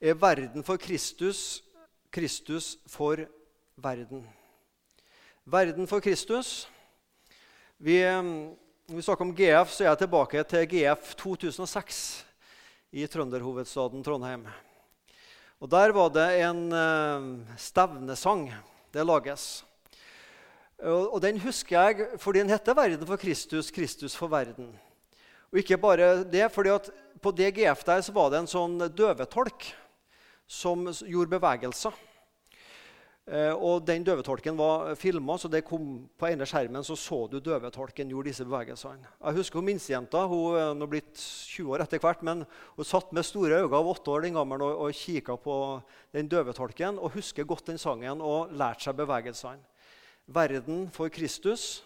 er verden for Kristus, Kristus for verden. Verden for Kristus. Vi, når vi snakker om GF, så er jeg tilbake til GF 2006 i trønderhovedstaden Trondheim. Og Der var det en uh, stevnesang. Det lages. Og, Den husker jeg fordi den heter 'Verden for Kristus, Kristus for verden'. Og ikke bare det, fordi at På DGF der så var det en sånn døvetolk som gjorde bevegelser. Eh, og Den døvetolken var filma, så det kom på ene skjermen så så du døvetolken gjorde disse bevegelsene. Jeg husker hun minstejenta. Hun er blitt 20 år etter hvert, men hun satt med store øyne av åtte år den gammel og, og kikka på den døvetolken og husker godt den sangen og lærte seg bevegelsene. Verden for Kristus,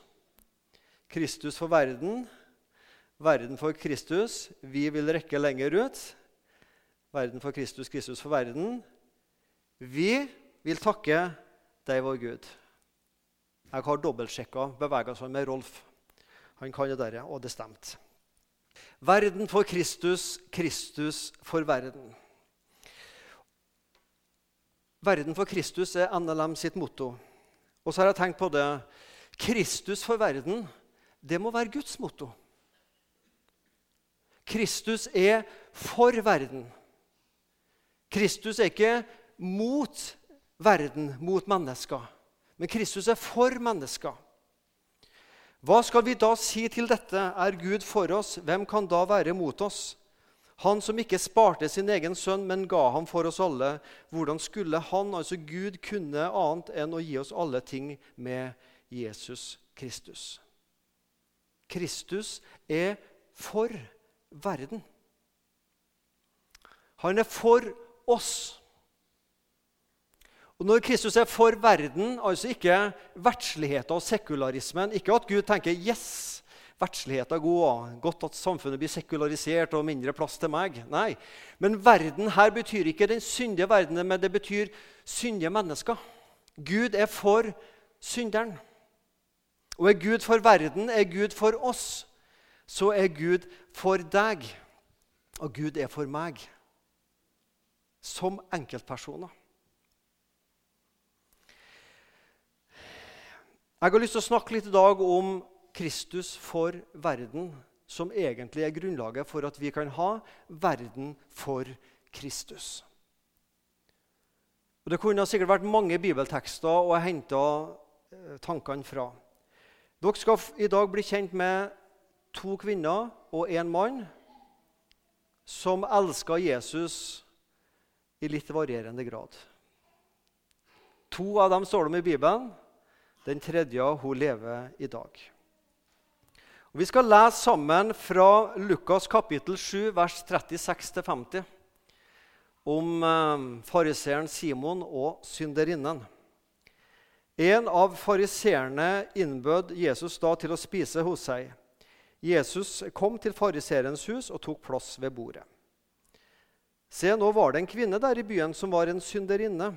Kristus for verden, verden for Kristus. Vi vil rekke lenger ut. Verden for Kristus, Kristus for verden. Vi vil takke deg, vår Gud. Jeg har dobbeltsjekka bevegelsene med Rolf. Han kan det der, og det stemte. Verden for Kristus, Kristus for verden. Verden for Kristus er NLM sitt motto. Og så har jeg tenkt på det Kristus for verden, det må være Guds motto. Kristus er for verden. Kristus er ikke mot verden, mot mennesker. Men Kristus er for mennesker. Hva skal vi da si til dette? Er Gud for oss? Hvem kan da være mot oss? Han som ikke sparte sin egen sønn, men ga ham for oss alle. Hvordan skulle han, altså Gud, kunne annet enn å gi oss alle ting med Jesus Kristus? Kristus er for verden. Han er for oss. Og Når Kristus er for verden, altså ikke verdsligheten og sekularismen Ikke at Gud tenker 'yes, verdsligheten er god', godt at samfunnet blir sekularisert og mindre plass til meg. Nei. Men verden her betyr ikke den syndige verdenen, men det betyr syndige mennesker. Gud er for synderen. Og er Gud for verden, er Gud for oss, så er Gud for deg. Og Gud er for meg. Som enkeltpersoner. Jeg har lyst til å snakke litt i dag om Kristus for verden, som egentlig er grunnlaget for at vi kan ha verden for Kristus. Og Det kunne sikkert vært mange bibeltekster å hente eh, tankene fra. Dere skal i dag bli kjent med to kvinner og én mann som elsker Jesus i litt varierende grad. To av dem står det om i Bibelen. Den tredje hun lever i dag. Og vi skal lese sammen fra Lukas kapittel 7, vers 36-50, om eh, fariseeren Simon og synderinnen. En av fariseerne innbød Jesus da til å spise hos seg. Jesus kom til fariseerens hus og tok plass ved bordet. Se, nå var det en kvinne der i byen som var en synderinne.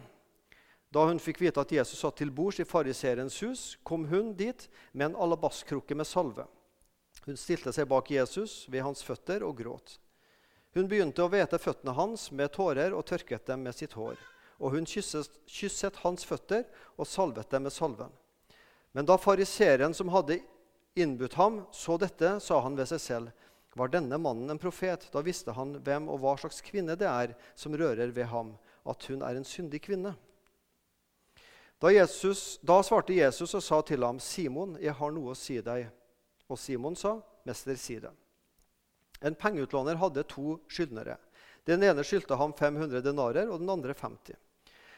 Da hun fikk vite at Jesus satt til bords i fariseerens hus, kom hun dit med en alabastkrukke med salve. Hun stilte seg bak Jesus ved hans føtter og gråt. Hun begynte å hvete føttene hans med tårer og tørket dem med sitt hår. Og hun kysset, kysset hans føtter og salvet dem med salven. Men da fariseeren som hadde innbudt ham, så dette, sa han ved seg selv, var denne mannen en profet? Da visste han hvem og hva slags kvinne det er som rører ved ham, at hun er en syndig kvinne. Da, Jesus, da svarte Jesus og sa til ham, Simon, jeg har noe å si deg. Og Simon sa, 'Mester, si det.' En pengeutlåner hadde to skyldnere. Den ene skyldte ham 500 denarer, og den andre 50.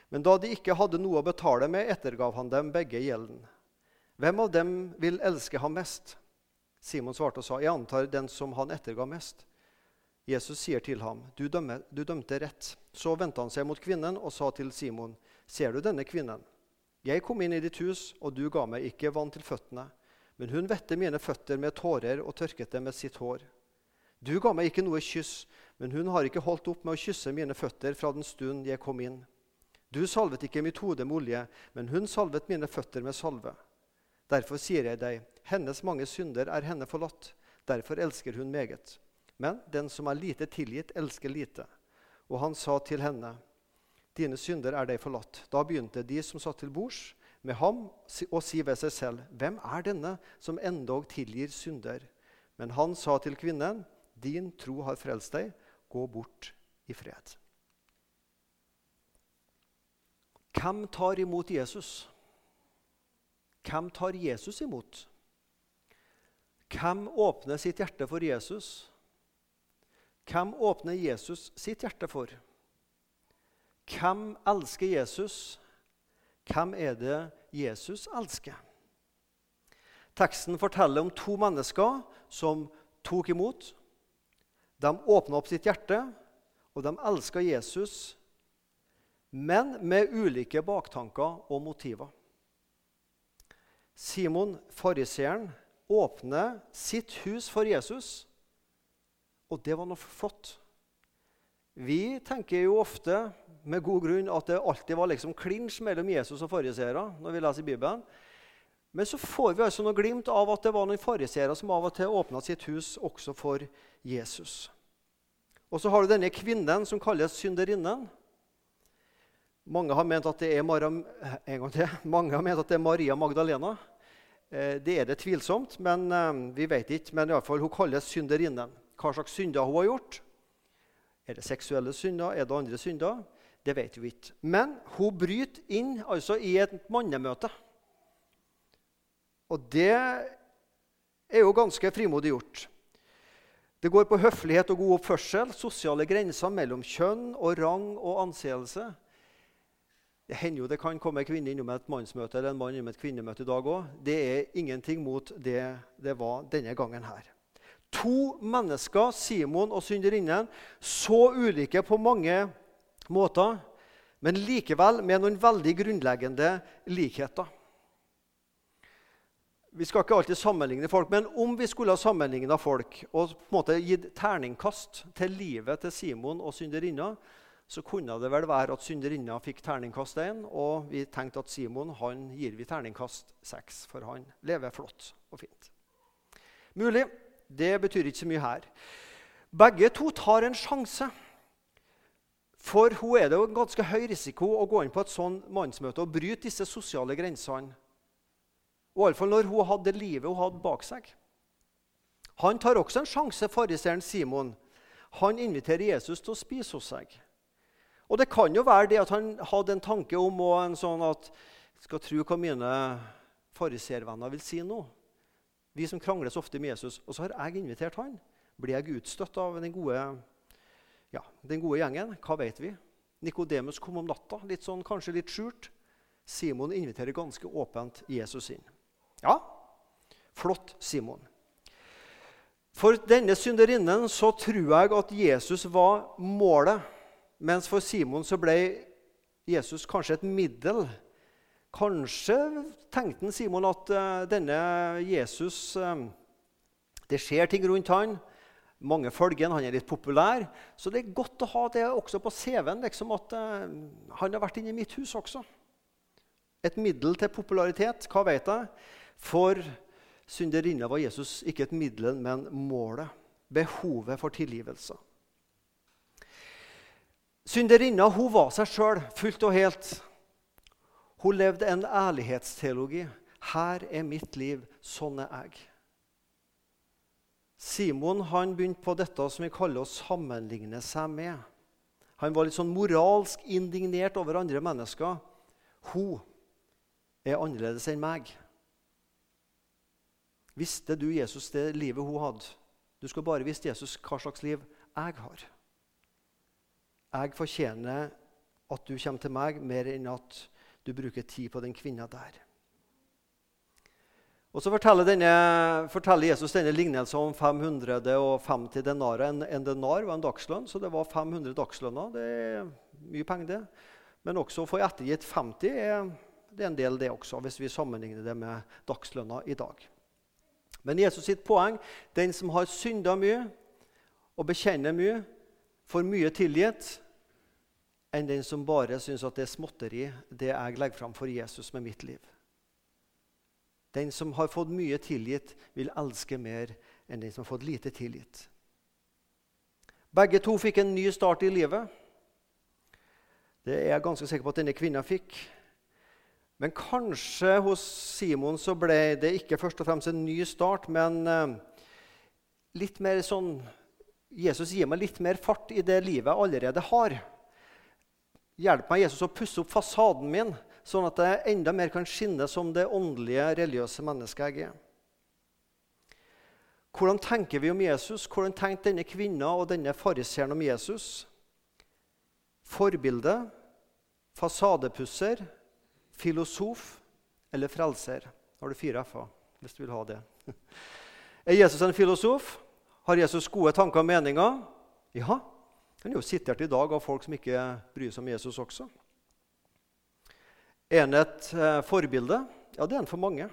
Men da de ikke hadde noe å betale med, ettergav han dem begge gjelden. Hvem av dem vil elske ham mest? Simon svarte og sa, 'Jeg antar den som han etterga mest.' Jesus sier til ham, du, dømme, du dømte rett.' Så vendte han seg mot kvinnen og sa til Simon, 'Ser du denne kvinnen?' 'Jeg kom inn i ditt hus, og du ga meg ikke vann til føttene.' Men hun vette mine føtter med tårer og tørket dem med sitt hår. Du ga meg ikke noe kyss, men hun har ikke holdt opp med å kysse mine føtter fra den stund jeg kom inn. Du salvet ikke mitt hode med olje, men hun salvet mine føtter med salve. Derfor sier jeg deg, hennes mange synder er henne forlatt. Derfor elsker hun meget. Men den som er lite tilgitt, elsker lite. og han sa til henne, 'Dine synder er deg forlatt.' Da begynte de som satt til bords med ham, å si ved seg selv, 'Hvem er denne som endog tilgir synder?' Men han sa til kvinnen, 'Din tro har frelst deg. Gå bort i fred.' Hvem tar imot Jesus? Hvem tar Jesus imot? Hvem åpner sitt hjerte for Jesus? Hvem åpner Jesus sitt hjerte for? Hvem elsker Jesus? Hvem er det Jesus elsker? Teksten forteller om to mennesker som tok imot. De åpna opp sitt hjerte, og de elska Jesus, men med ulike baktanker og motiver. Simon, fariseeren, åpner sitt hus for Jesus, og det var noe flott. Vi tenker jo ofte med god grunn at det alltid var liksom klinsj mellom Jesus og fariseere når vi leser Bibelen. Men så får vi altså noe glimt av at det var noen fariseere som av og til åpna sitt hus også for Jesus. Og så har du denne kvinnen som kalles synderinnen. Mange har ment at det er, Maria, Maria Magdalena. Eh, det er det tvilsomt, men eh, vi vet ikke. Men i alle fall, hun kalles synderinnen. Hva slags synder hun har gjort? Er det seksuelle synder? Er det andre synder? Det vet vi ikke. Men hun bryter inn altså, i et mannemøte. Og det er jo ganske frimodig gjort. Det går på høflighet og god oppførsel, sosiale grenser mellom kjønn og rang og anseelse. Det hender jo det kan komme en kvinne innom et mannsmøte eller en mann innom et kvinnemøte i dag òg. Det er ingenting mot det det var denne gangen her. To mennesker, Simon og synderinnen, så ulike på mange måter, men likevel med noen veldig grunnleggende likheter. Vi skal ikke alltid sammenligne folk, men om vi skulle ha sammenligna folk og på en måte gitt terningkast til livet til Simon og synderinna, så kunne det vel være at synderinna fikk terningkast 1, og vi tenkte at Simon han gir vi terningkast 6, for han lever flott og fint. Mulig. Det betyr ikke så mye her. Begge to tar en sjanse. For hun er det jo ganske høy risiko å gå inn på et sånn mannsmøte og bryte disse sosiale grensene. Og Iallfall når hun hadde det livet hun hadde bak seg. Han tar også en sjanse, fariseeren Simon. Han inviterer Jesus til å spise hos seg. Og det kan jo være det at han hadde en tanke om en sånn at skal tro hva mine fariservenner vil si nå. Vi som krangler så ofte med Jesus. Og så har jeg invitert han. Blir jeg utstøtt av den gode, ja, den gode gjengen? Hva vet vi? Nikodemus kom om natta, litt sånn, kanskje litt skjult. Simon inviterer ganske åpent Jesus inn. Ja, flott, Simon. For denne synderinnen så tror jeg at Jesus var målet mens for Simon så ble Jesus kanskje et middel. Kanskje tenkte Simon at uh, denne Jesus uh, Det skjer ting rundt han. Mange følger han er litt populær. Så det er godt å ha det også på CV-en. Liksom at uh, han har vært inne i mitt hus også. Et middel til popularitet. Hva vet jeg? For synderinna var Jesus ikke et middel, men målet. Behovet for tilgivelse. Synderinna hun var seg sjøl fullt og helt. Hun levde en ærlighetsteologi. Her er mitt liv, sånn er jeg. Simon han begynte på dette som vi kaller å sammenligne seg med. Han var litt sånn moralsk indignert over andre mennesker. Hun er annerledes enn meg. Visste du Jesus det livet hun hadde? Du skal bare visst Jesus hva slags liv jeg har. Jeg fortjener at du kommer til meg, mer enn at du bruker tid på den kvinna der. Og Så forteller, denne, forteller Jesus denne lignelsen om 550 denarer. En, en, denar var en dagslønn, så det var 500 dagslønner. Det er mye penger, det. Men også å få ettergitt 50 er, det er en del, det også, hvis vi sammenligner det med dagslønna i dag. Men Jesus sitt poeng den som har synda mye og bekjenner mye, får mye tilgitt enn den som bare syns at det er småtteri, det jeg legger fram for Jesus med mitt liv. Den som har fått mye tilgitt, vil elske mer enn den som har fått lite tilgitt. Begge to fikk en ny start i livet. Det er jeg ganske sikker på at denne kvinna fikk. Men kanskje hos Simon så ble det ikke først og fremst en ny start, men eh, litt mer sånn Jesus gir meg litt mer fart i det livet jeg allerede har. Hjelp meg, Jesus, å pusse opp fasaden min, sånn at jeg enda mer kan skinne som det åndelige, religiøse mennesket jeg er. Hvordan tenker vi om Jesus? Hvordan tenkte denne kvinna og denne fariseeren om Jesus? Forbilde, fasadepusser, filosof eller frelser? Har du fire f-er hvis du vil ha det. Er Jesus en filosof? Har Jesus gode tanker og meninger? Ja. Han er jo sitert i dag av folk som ikke bryr seg om Jesus også. Er han et eh, forbilde? Ja, det er han for mange.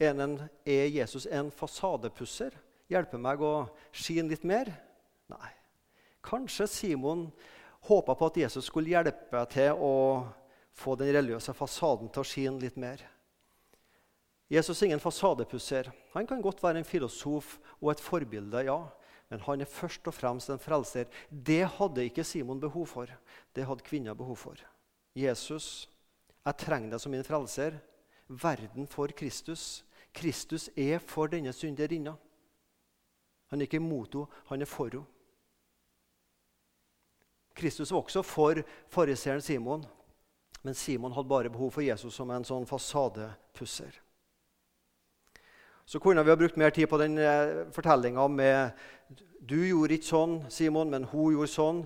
Er, en, er Jesus en fasadepusser? Hjelper meg å skine litt mer? Nei. Kanskje Simon håpa på at Jesus skulle hjelpe til å få den religiøse fasaden til å skine litt mer. Jesus er ingen fasadepusser. Han kan godt være en filosof og et forbilde, ja. Men han er først og fremst en frelser. Det hadde ikke Simon behov for. Det hadde kvinner behov for. Jesus, jeg trenger deg som min frelser. Verden for Kristus. Kristus er for denne synderinna. Han er ikke imot henne, han er for henne. Kristus var også for fariseeren Simon, men Simon hadde bare behov for Jesus som en sånn fasadepusser. Så kunne vi ha brukt mer tid på den eh, fortellinga med Du gjorde ikke sånn, Simon, men hun gjorde sånn.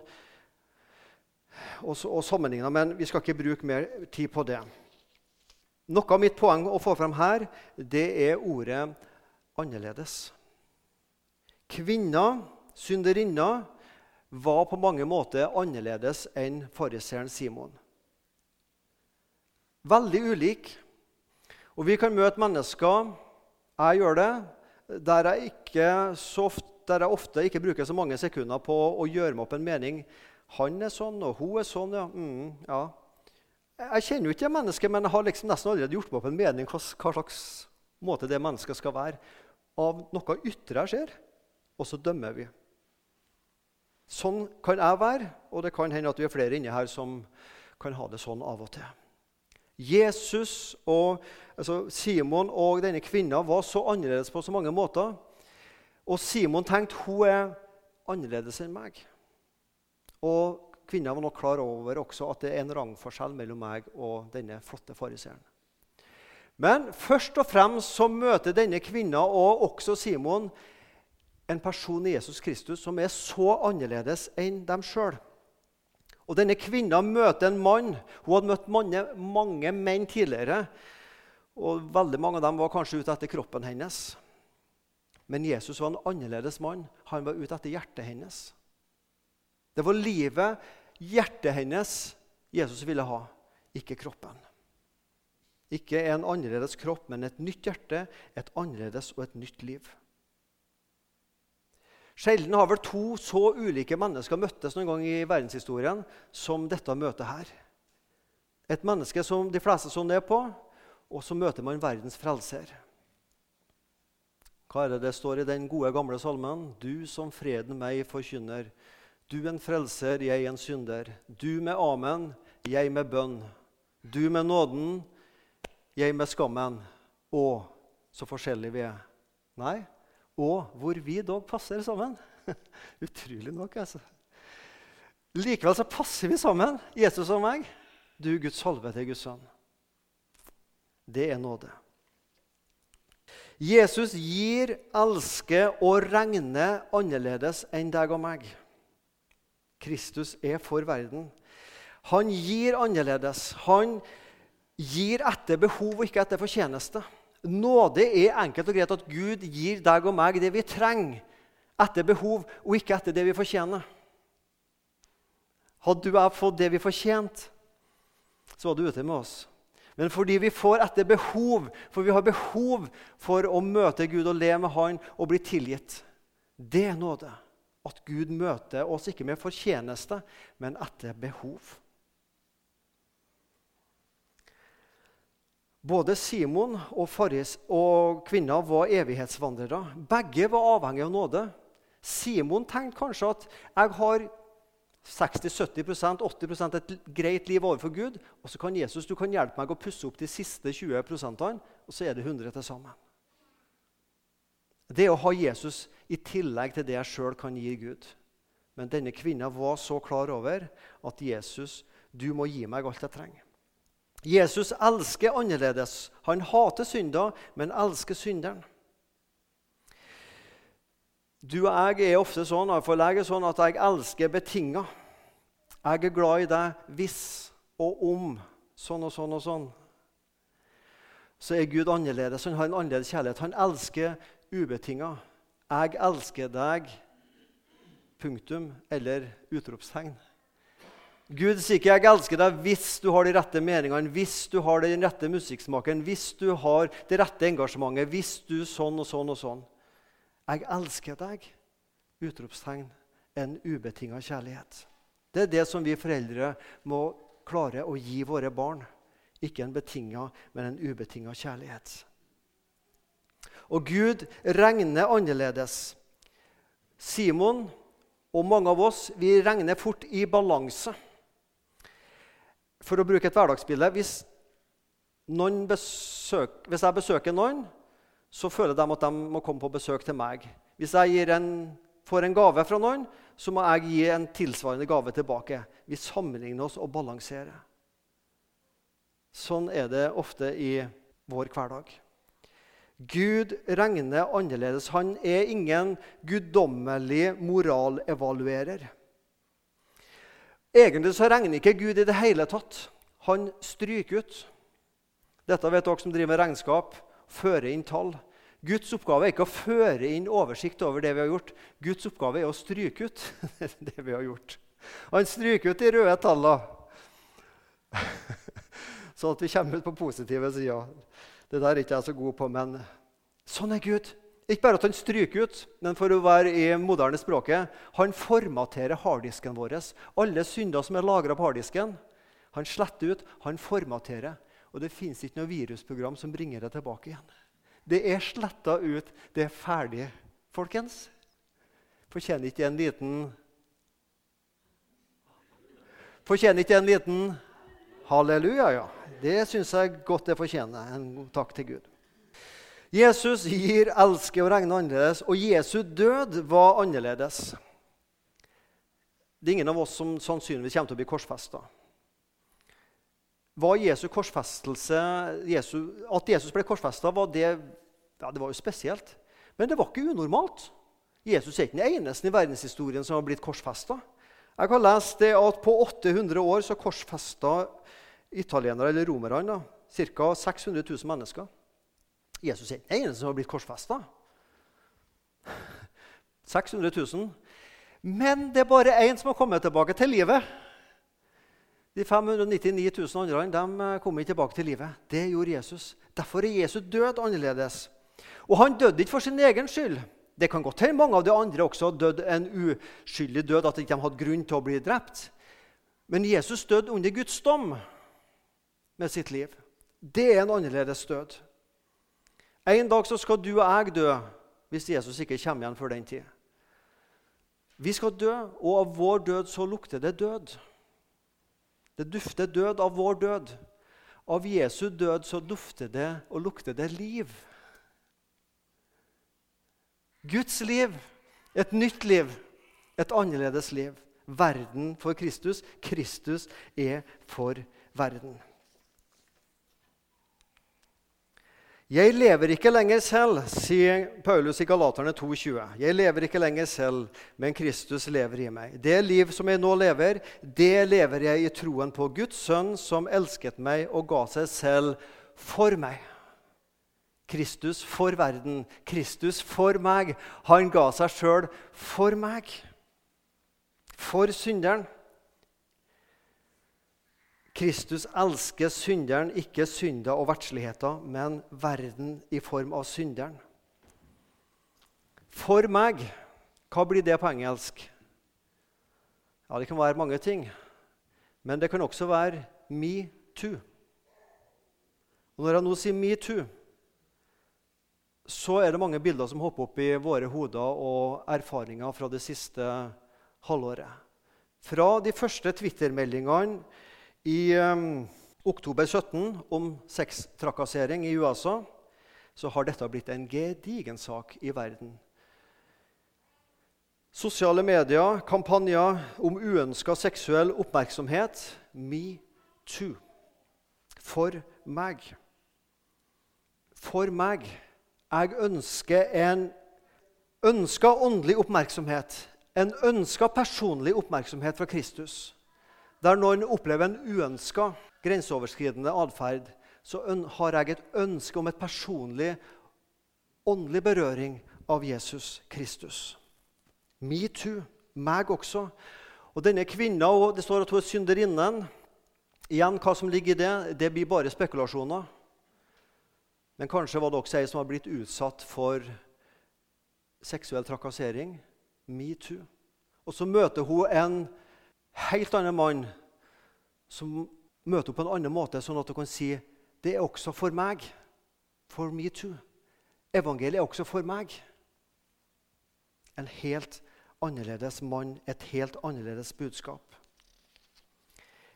Og, og sammenligna, men vi skal ikke bruke mer tid på det. Noe av mitt poeng å få frem her, det er ordet 'annerledes'. Kvinna, synderinna, var på mange måter annerledes enn fariseeren Simon. Veldig ulik. Og vi kan møte mennesker jeg gjør det der jeg, ikke så ofte, der jeg ofte ikke bruker så mange sekunder på å gjøre meg opp en mening. Han er sånn, og hun er sånn. ja. Mm, ja. Jeg kjenner jo ikke det mennesket, men jeg har liksom nesten allerede gjort meg opp en mening hva, hva slags måte det mennesket skal være. Av noe ytre jeg ser, og så dømmer vi. Sånn kan jeg være, og det kan hende at vi er flere inne her som kan ha det sånn av og til. Jesus og altså Simon og denne kvinna var så annerledes på så mange måter. Og Simon tenkte hun er annerledes enn meg. Og kvinna var nok klar over også at det er en rangforskjell mellom meg og denne flotte fariseeren. Men først og fremst så møter denne kvinna og også Simon en person i Jesus Kristus som er så annerledes enn dem sjøl. Og Denne kvinna møter en mann. Hun hadde møtt mange, mange, menn tidligere. Og Veldig mange av dem var kanskje ute etter kroppen hennes. Men Jesus var en annerledes mann. Han var ute etter hjertet hennes. Det var livet, hjertet hennes, Jesus ville ha, ikke kroppen. Ikke en annerledes kropp, men et nytt hjerte, et annerledes og et nytt liv. Sjelden har vel to så ulike mennesker møttes noen gang i verdenshistorien som dette møtet her. Et menneske som de fleste så ned på, og så møter man verdens frelser. Hva er det det står i den gode, gamle salmen? Du som freden meg forkynner. Du en frelser, jeg en synder. Du med amen, jeg med bønn. Du med nåden, jeg med skammen. Å, så forskjellige vi er. Nei, og hvor vi dog passer sammen. Utrolig nok, altså. Likevel så passer vi sammen, Jesus og meg. Du, Guds halvete Guds sønn. Det er nåde. Jesus gir, elsker og regner annerledes enn deg og meg. Kristus er for verden. Han gir annerledes. Han gir etter behov og ikke etter fortjeneste. Nåde er enkelt og greit at Gud gir deg og meg det vi trenger, etter behov og ikke etter det vi fortjener. Hadde du og jeg fått det vi fortjente, så var du ute med oss. Men fordi vi får etter behov, for vi har behov for å møte Gud og leve med Han og bli tilgitt. Det er nåde. At Gud møter oss ikke med fortjeneste, men etter behov. Både Simon og, Faris og kvinna var evighetsvandrere. Begge var avhengige av nåde. Simon tenkte kanskje at jeg har 60-70% 80% et greit liv overfor Gud. Og så kan Jesus du kan hjelpe meg å pusse opp de siste 20% og så er det 100 til sammen. Det å ha Jesus i tillegg til det jeg sjøl kan gi Gud. Men denne kvinna var så klar over at Jesus, du må gi meg alt jeg trenger. Jesus elsker annerledes. Han hater synder, men elsker synderen. Du og jeg er ofte sånn for jeg er sånn at jeg elsker betinga. Jeg er glad i deg hvis og om sånn og sånn og sånn. Så er Gud annerledes. Han har en annerledes kjærlighet. Han elsker ubetinga. Jeg elsker deg, punktum, eller utropstegn. Gud sier ikke 'jeg elsker deg' hvis du har de rette meningene, hvis du har den rette musikksmaken, hvis du har det rette engasjementet, hvis du sånn og sånn og sånn. Jeg elsker deg. Utropstegn. En ubetinga kjærlighet. Det er det som vi foreldre må klare å gi våre barn. Ikke en betinga, men en ubetinga kjærlighet. Og Gud regner annerledes. Simon og mange av oss vi regner fort i balanse. For å bruke et hverdagsbilde hvis, besøk, hvis jeg besøker noen, så føler de at de må komme på besøk til meg. Hvis jeg en, får en gave fra noen, så må jeg gi en tilsvarende gave tilbake. Vi sammenligner oss og balanserer. Sånn er det ofte i vår hverdag. Gud regner annerledes. Han er ingen guddommelig moralevaluerer. Egentlig så regner ikke Gud i det hele tatt. Han stryker ut. Dette vet dere som driver med regnskap. Fører inn tall. Guds oppgave er ikke å føre inn oversikt over det vi har gjort. Guds oppgave er å stryke ut det vi har gjort. Han stryker ut de røde tallene, sånn at vi kommer ut på positive sider. Det der er ikke jeg så god på, men sånn er Gud. Ikke bare at han stryker ut, men for å være i moderne språket Han formaterer harddisken vår. Alle synder som er lagra på harddisken. Han sletter ut, han formaterer. Og det fins ikke noe virusprogram som bringer det tilbake igjen. Det er sletta ut. Det er ferdig, folkens. Fortjener ikke en liten Fortjener ikke en liten halleluja, ja. Det syns jeg godt det fortjener. En takk til Gud. Jesus gir, elsker og regner annerledes, og Jesu død var annerledes. Det er ingen av oss som sannsynligvis kommer til å bli korsfesta. At Jesus ble korsfesta, var det, ja, det var jo spesielt. Men det var ikke unormalt. Jesus er ikke den eneste i verdenshistorien som har blitt korsfesta. Jeg kan lese det at på 800 år så korsfesta italienere eller romerne ca. 600 000 mennesker. Jesus er den eneste som har blitt korsfesta. 600 000. Men det er bare én som har kommet tilbake til livet. De 599 000 andre de eh, kom ikke tilbake til livet. Det gjorde Jesus. Derfor er Jesus død annerledes. Og han døde ikke for sin egen skyld. Det kan godt hende mange av de andre også døde en uskyldig død, at de ikke hadde grunn til å bli drept. Men Jesus døde under Guds dom med sitt liv. Det er en annerledes død. En dag så skal du og jeg dø hvis Jesus ikke kommer igjen før den tid. Vi skal dø, og av vår død så lukter det død. Det dufter død av vår død. Av Jesu død så dufter det og lukter det liv. Guds liv, et nytt liv, et annerledes liv. Verden for Kristus. Kristus er for verden. Jeg lever ikke lenger selv, sier Paulus i Galaterne 2,20. Jeg lever ikke lenger selv, men Kristus lever i meg. Det liv som jeg nå lever, det lever jeg i troen på Guds sønn, som elsket meg og ga seg selv for meg. Kristus for verden, Kristus for meg. Han ga seg sjøl for meg. For synderen. Kristus elsker synderen, ikke synder og verdsligheter, men verden i form av synderen. For meg Hva blir det på engelsk? Ja, Det kan være mange ting. Men det kan også være me too. Og Når jeg nå sier me too, så er det mange bilder som hopper opp i våre hoder og erfaringer fra det siste halvåret. Fra de første Twitter-meldingene i um, oktober 17 om sextrakassering i USA, så har dette blitt en gedigen sak i verden. Sosiale medier, kampanjer om uønska seksuell oppmerksomhet. Metoo. For meg. For meg. Jeg ønsker en ønska åndelig oppmerksomhet. En ønska personlig oppmerksomhet fra Kristus. Der noen opplever en uønska grenseoverskridende atferd, så har jeg et ønske om et personlig åndelig berøring av Jesus Kristus. Metoo. Meg også. Og denne kvinna, og Det står at hun er synderinnen. Igjen, Hva som ligger i det, det blir bare spekulasjoner. Men kanskje var det også ei som har blitt utsatt for seksuell trakassering. Metoo. Og så møter hun en helt annen mann som møter henne på en annen måte, sånn at hun kan si det er også for meg. For me too. Evangeliet er også for meg. En helt annerledes mann, et helt annerledes budskap.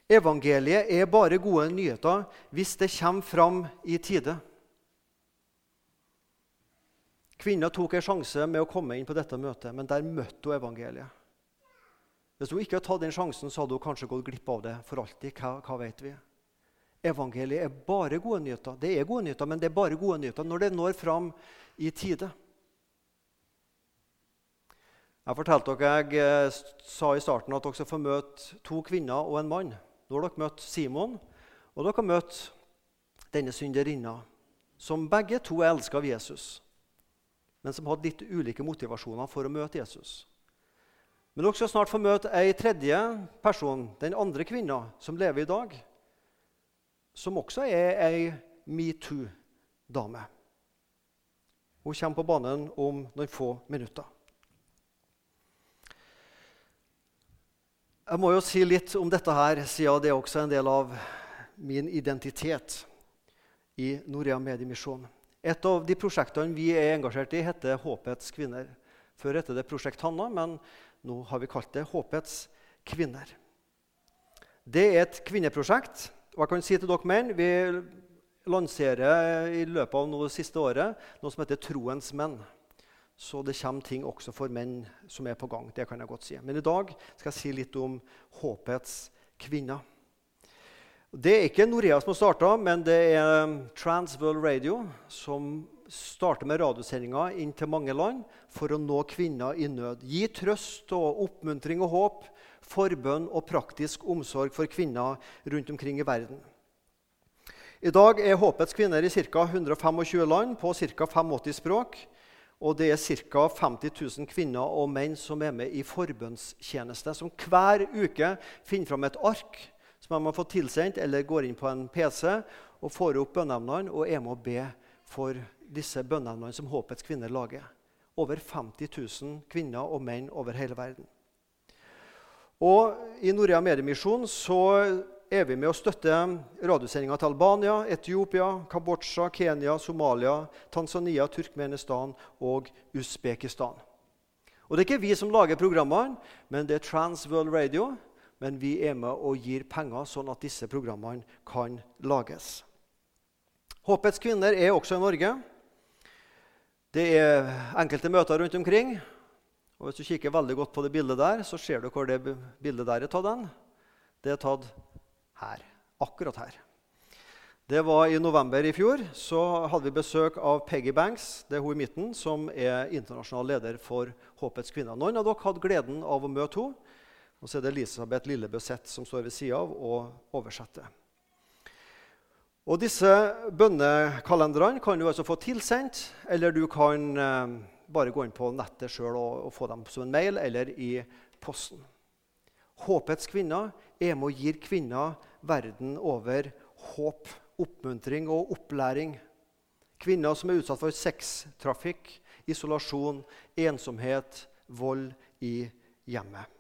Evangeliet er bare gode nyheter hvis det kommer fram i tide. Kvinna tok en sjanse med å komme inn på dette møtet, men der møtte hun evangeliet. Hvis hun ikke hadde tatt den sjansen, så hadde hun kanskje gått glipp av det for alltid. Hva, hva vet vi? Evangeliet er bare gode nyheter. Det er gode nyheter, men det er bare gode nyheter når det når fram i tide. Jeg fortalte dere, jeg eh, sa i starten at dere skal få møte to kvinner og en mann. Nå har dere møtt Simon, og dere har møtt denne synderinna, som begge to er elska av Jesus, men som hadde litt ulike motivasjoner for å møte Jesus. Men dere skal snart få møte ei tredje person, den andre kvinna, som lever i dag. Som også er ei metoo-dame. Hun kommer på banen om noen få minutter. Jeg må jo si litt om dette her, siden det er også en del av min identitet i Norea Mediemisjon. Et av de prosjektene vi er engasjert i, heter Håpets kvinner. Før het det Prosjekt Hanna, men nå har vi kalt det Håpets kvinner. Det er et kvinneprosjekt. og jeg kan si til dere menn, Vi lanserer i løpet av det siste året noe som heter Troens menn. Så det kommer ting også for menn som er på gang. det kan jeg godt si. Men i dag skal jeg si litt om Håpets kvinner. Det er ikke Norea som har starta, men det er Transworld Radio som starte med radiosendinger inn til mange land for å nå kvinner i nød. Gi trøst og oppmuntring og håp, forbønn og praktisk omsorg for kvinner rundt omkring i verden. I dag er Håpets kvinner i ca. 125 land på ca. 85 språk. Og det er ca. 50 000 kvinner og menn som er med i forbønnstjeneste, som hver uke finner fram et ark som de har fått tilsendt, eller går inn på en PC og får opp bønneemnene og er med å be for disse bønnene som Håpets kvinner lager. Over 50 000 kvinner og menn over hele verden. Og I Norea Mediemisjon så er vi med å støtte radiosendinga til Albania, Etiopia, Kambodsja, Kenya, Somalia, Tanzania, Turkmenistan og Usbekistan. Og Det er ikke vi som lager programmene, men det er Trans World Radio. Men vi er med og gir penger, sånn at disse programmene kan lages. Håpets kvinner er også i Norge. Det er enkelte møter rundt omkring. Og Hvis du kikker veldig godt på det bildet der, så ser du hvor det bildet der er tatt. Den. Det er tatt her. Akkurat her. Det var I november i fjor så hadde vi besøk av Peggy Banks det er hun i midten, som er internasjonal leder for Håpets kvinner. Noen av dere hadde gleden av å møte henne. Og så er det Elisabeth Lillebøseth som står ved sida av og oversetter. Og Disse bønnekalenderne kan du altså få tilsendt, eller du kan eh, bare gå inn på nettet sjøl og, og, få dem som en mail eller i posten. Håpets kvinner er med og gir kvinner verden over håp, oppmuntring og opplæring. Kvinner som er utsatt for sextrafikk, isolasjon, ensomhet, vold i hjemmet.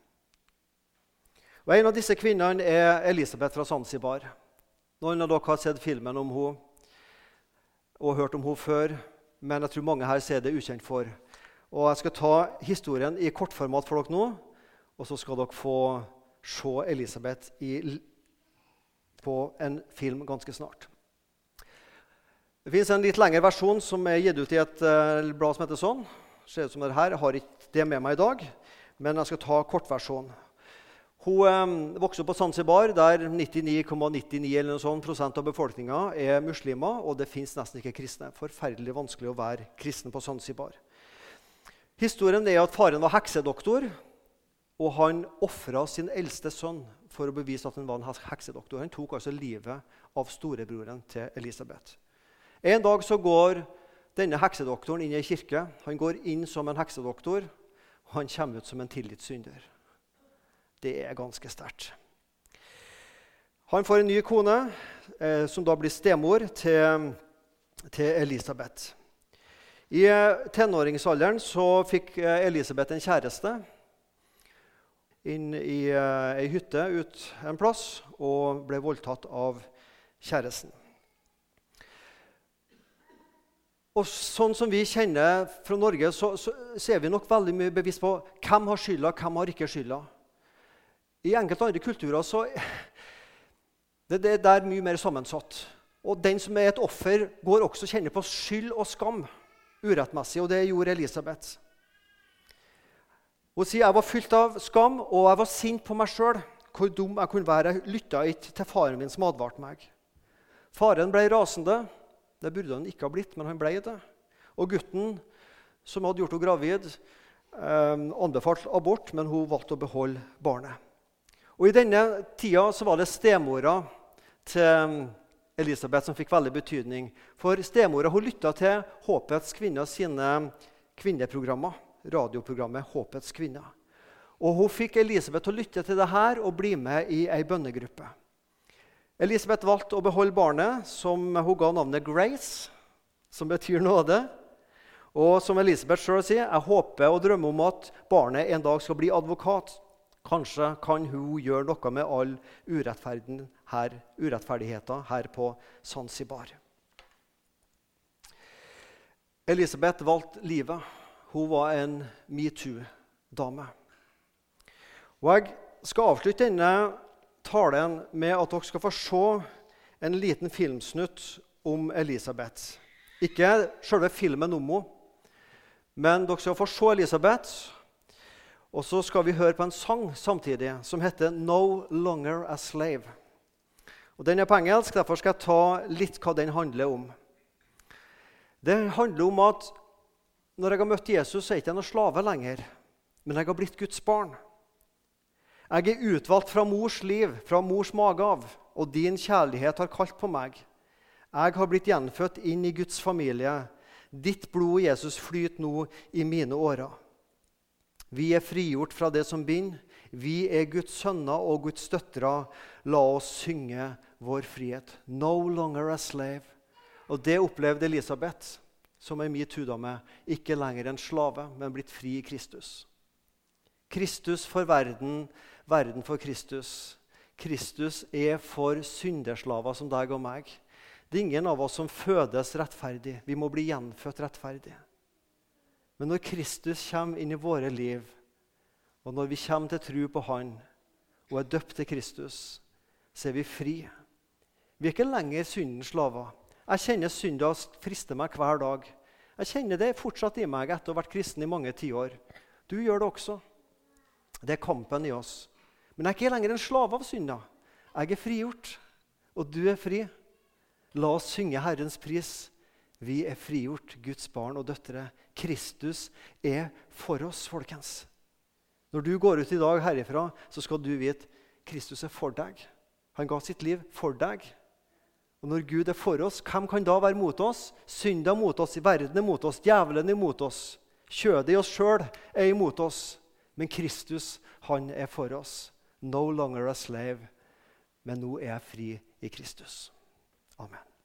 Og En av disse kvinnene er Elisabeth fra Zanzibar. Noen av dere har sett filmen om henne og hørt om henne før, men jeg tror mange her ser det ukjent for. Og Jeg skal ta historien i kortformat for dere nå, og så skal dere få se Elisabeth i, på en film ganske snart. Det fins en litt lengre versjon som er gitt ut i et uh, blad som heter sånn. Ser ut som det her. Jeg har ikke det med meg i dag, men jeg skal ta kortversjonen. Hun um, vokste opp på Zanzibar, der 99,99 sånn prosent av befolkninga er muslimer. Og det fins nesten ikke kristne. Forferdelig vanskelig å være kristen på Zanzibar. Historien er at faren var heksedoktor, og han ofra sin eldste sønn for å bevise at han var en heksedoktor. Han tok altså livet av storebroren til Elisabeth. En dag så går denne heksedoktoren inn i ei kirke. Han går inn som en heksedoktor, og han kommer ut som en tilgitt synder. Det er ganske sterkt. Han får en ny kone, eh, som da blir stemor til, til Elisabeth. I eh, tenåringsalderen så fikk eh, Elisabeth en kjæreste inn i eh, ei hytte ut en plass og ble voldtatt av kjæresten. Og sånn som vi kjenner fra Norge, så, så, så er vi nok veldig mye bevisst på hvem har skylda, hvem har ikke skylda. I enkelte andre kulturer så det, det, det er mye mer sammensatt. Og den som er et offer, går også og kjenner på skyld og skam urettmessig. Og det gjorde Elisabeth. Hun sier jeg var fylt av skam, og jeg var sint på meg sjøl. Hvor dum jeg kunne være. Jeg lytta ikke til faren min som advarte meg. Faren ble rasende. Det burde han ikke ha blitt, men han ble det. Og gutten som hadde gjort henne gravid, eh, anbefalte abort, men hun valgte å beholde barnet. Og I denne tida så var det stemora til Elisabeth som fikk veldig betydning. For stemora hun lytta til Håpets kvinner sine kvinneprogrammer. Radioprogrammet Håpets kvinner. Og Hun fikk Elisabeth til å lytte til det her og bli med i ei bønnegruppe. Elisabeth valgte å beholde barnet, som hun ga navnet Grace, som betyr nåde. Og som Elisabeth sjøl sier, jeg håper og drømmer om at barnet en dag skal bli advokat Kanskje kan hun gjøre noe med all her, urettferdigheten her på Zanzibar. Elisabeth valgte livet. Hun var en metoo-dame. Og Jeg skal avslutte denne talen med at dere skal få se en liten filmsnutt om Elisabeth. Ikke selve filmen om henne, men dere skal få se Elisabeth og så skal vi høre på en sang samtidig som heter 'No Longer a Slave'. Og Den er på engelsk, derfor skal jeg ta litt hva den handler om. Det handler om at når jeg har møtt Jesus, så er jeg ikke noen slave lenger, men jeg har blitt Guds barn. Jeg er utvalgt fra mors liv, fra mors mage av, og din kjærlighet har kalt på meg. Jeg har blitt gjenfødt inn i Guds familie. Ditt blod, Jesus, flyter nå i mine årer. Vi er frigjort fra det som binder. Vi er Guds sønner og Guds døtre. La oss synge vår frihet. No longer a slave. Og det opplevde Elisabeth, som er metoo-dame. Ikke lenger en slave, men blitt fri i Kristus. Kristus for verden, verden for Kristus. Kristus er for synderslaver som deg og meg. Det er ingen av oss som fødes rettferdig. Vi må bli gjenfødt rettferdig. Men når Kristus kommer inn i våre liv, og når vi kommer til tro på Han og er døpt til Kristus, så er vi fri. Vi er ikke lenger syndens slaver. Jeg kjenner synda frister meg hver dag. Jeg kjenner det fortsatt i meg etter å ha vært kristen i mange tiår. Du gjør det også. Det er kampen i oss. Men jeg er ikke lenger en slave av synda. Jeg er frigjort, og du er fri. La oss synge Herrens pris. Vi er frigjort, Guds barn og døtre. Kristus er for oss, folkens. Når du går ut i dag herifra, så skal du vite Kristus er for deg. Han ga sitt liv for deg. Og Når Gud er for oss, hvem kan da være mot oss? Synda mot oss, verden er mot oss, djevelen er mot oss. Kjødet i oss sjøl er imot oss. Men Kristus, han er for oss. No longer a slave, men nå er jeg fri i Kristus. Amen.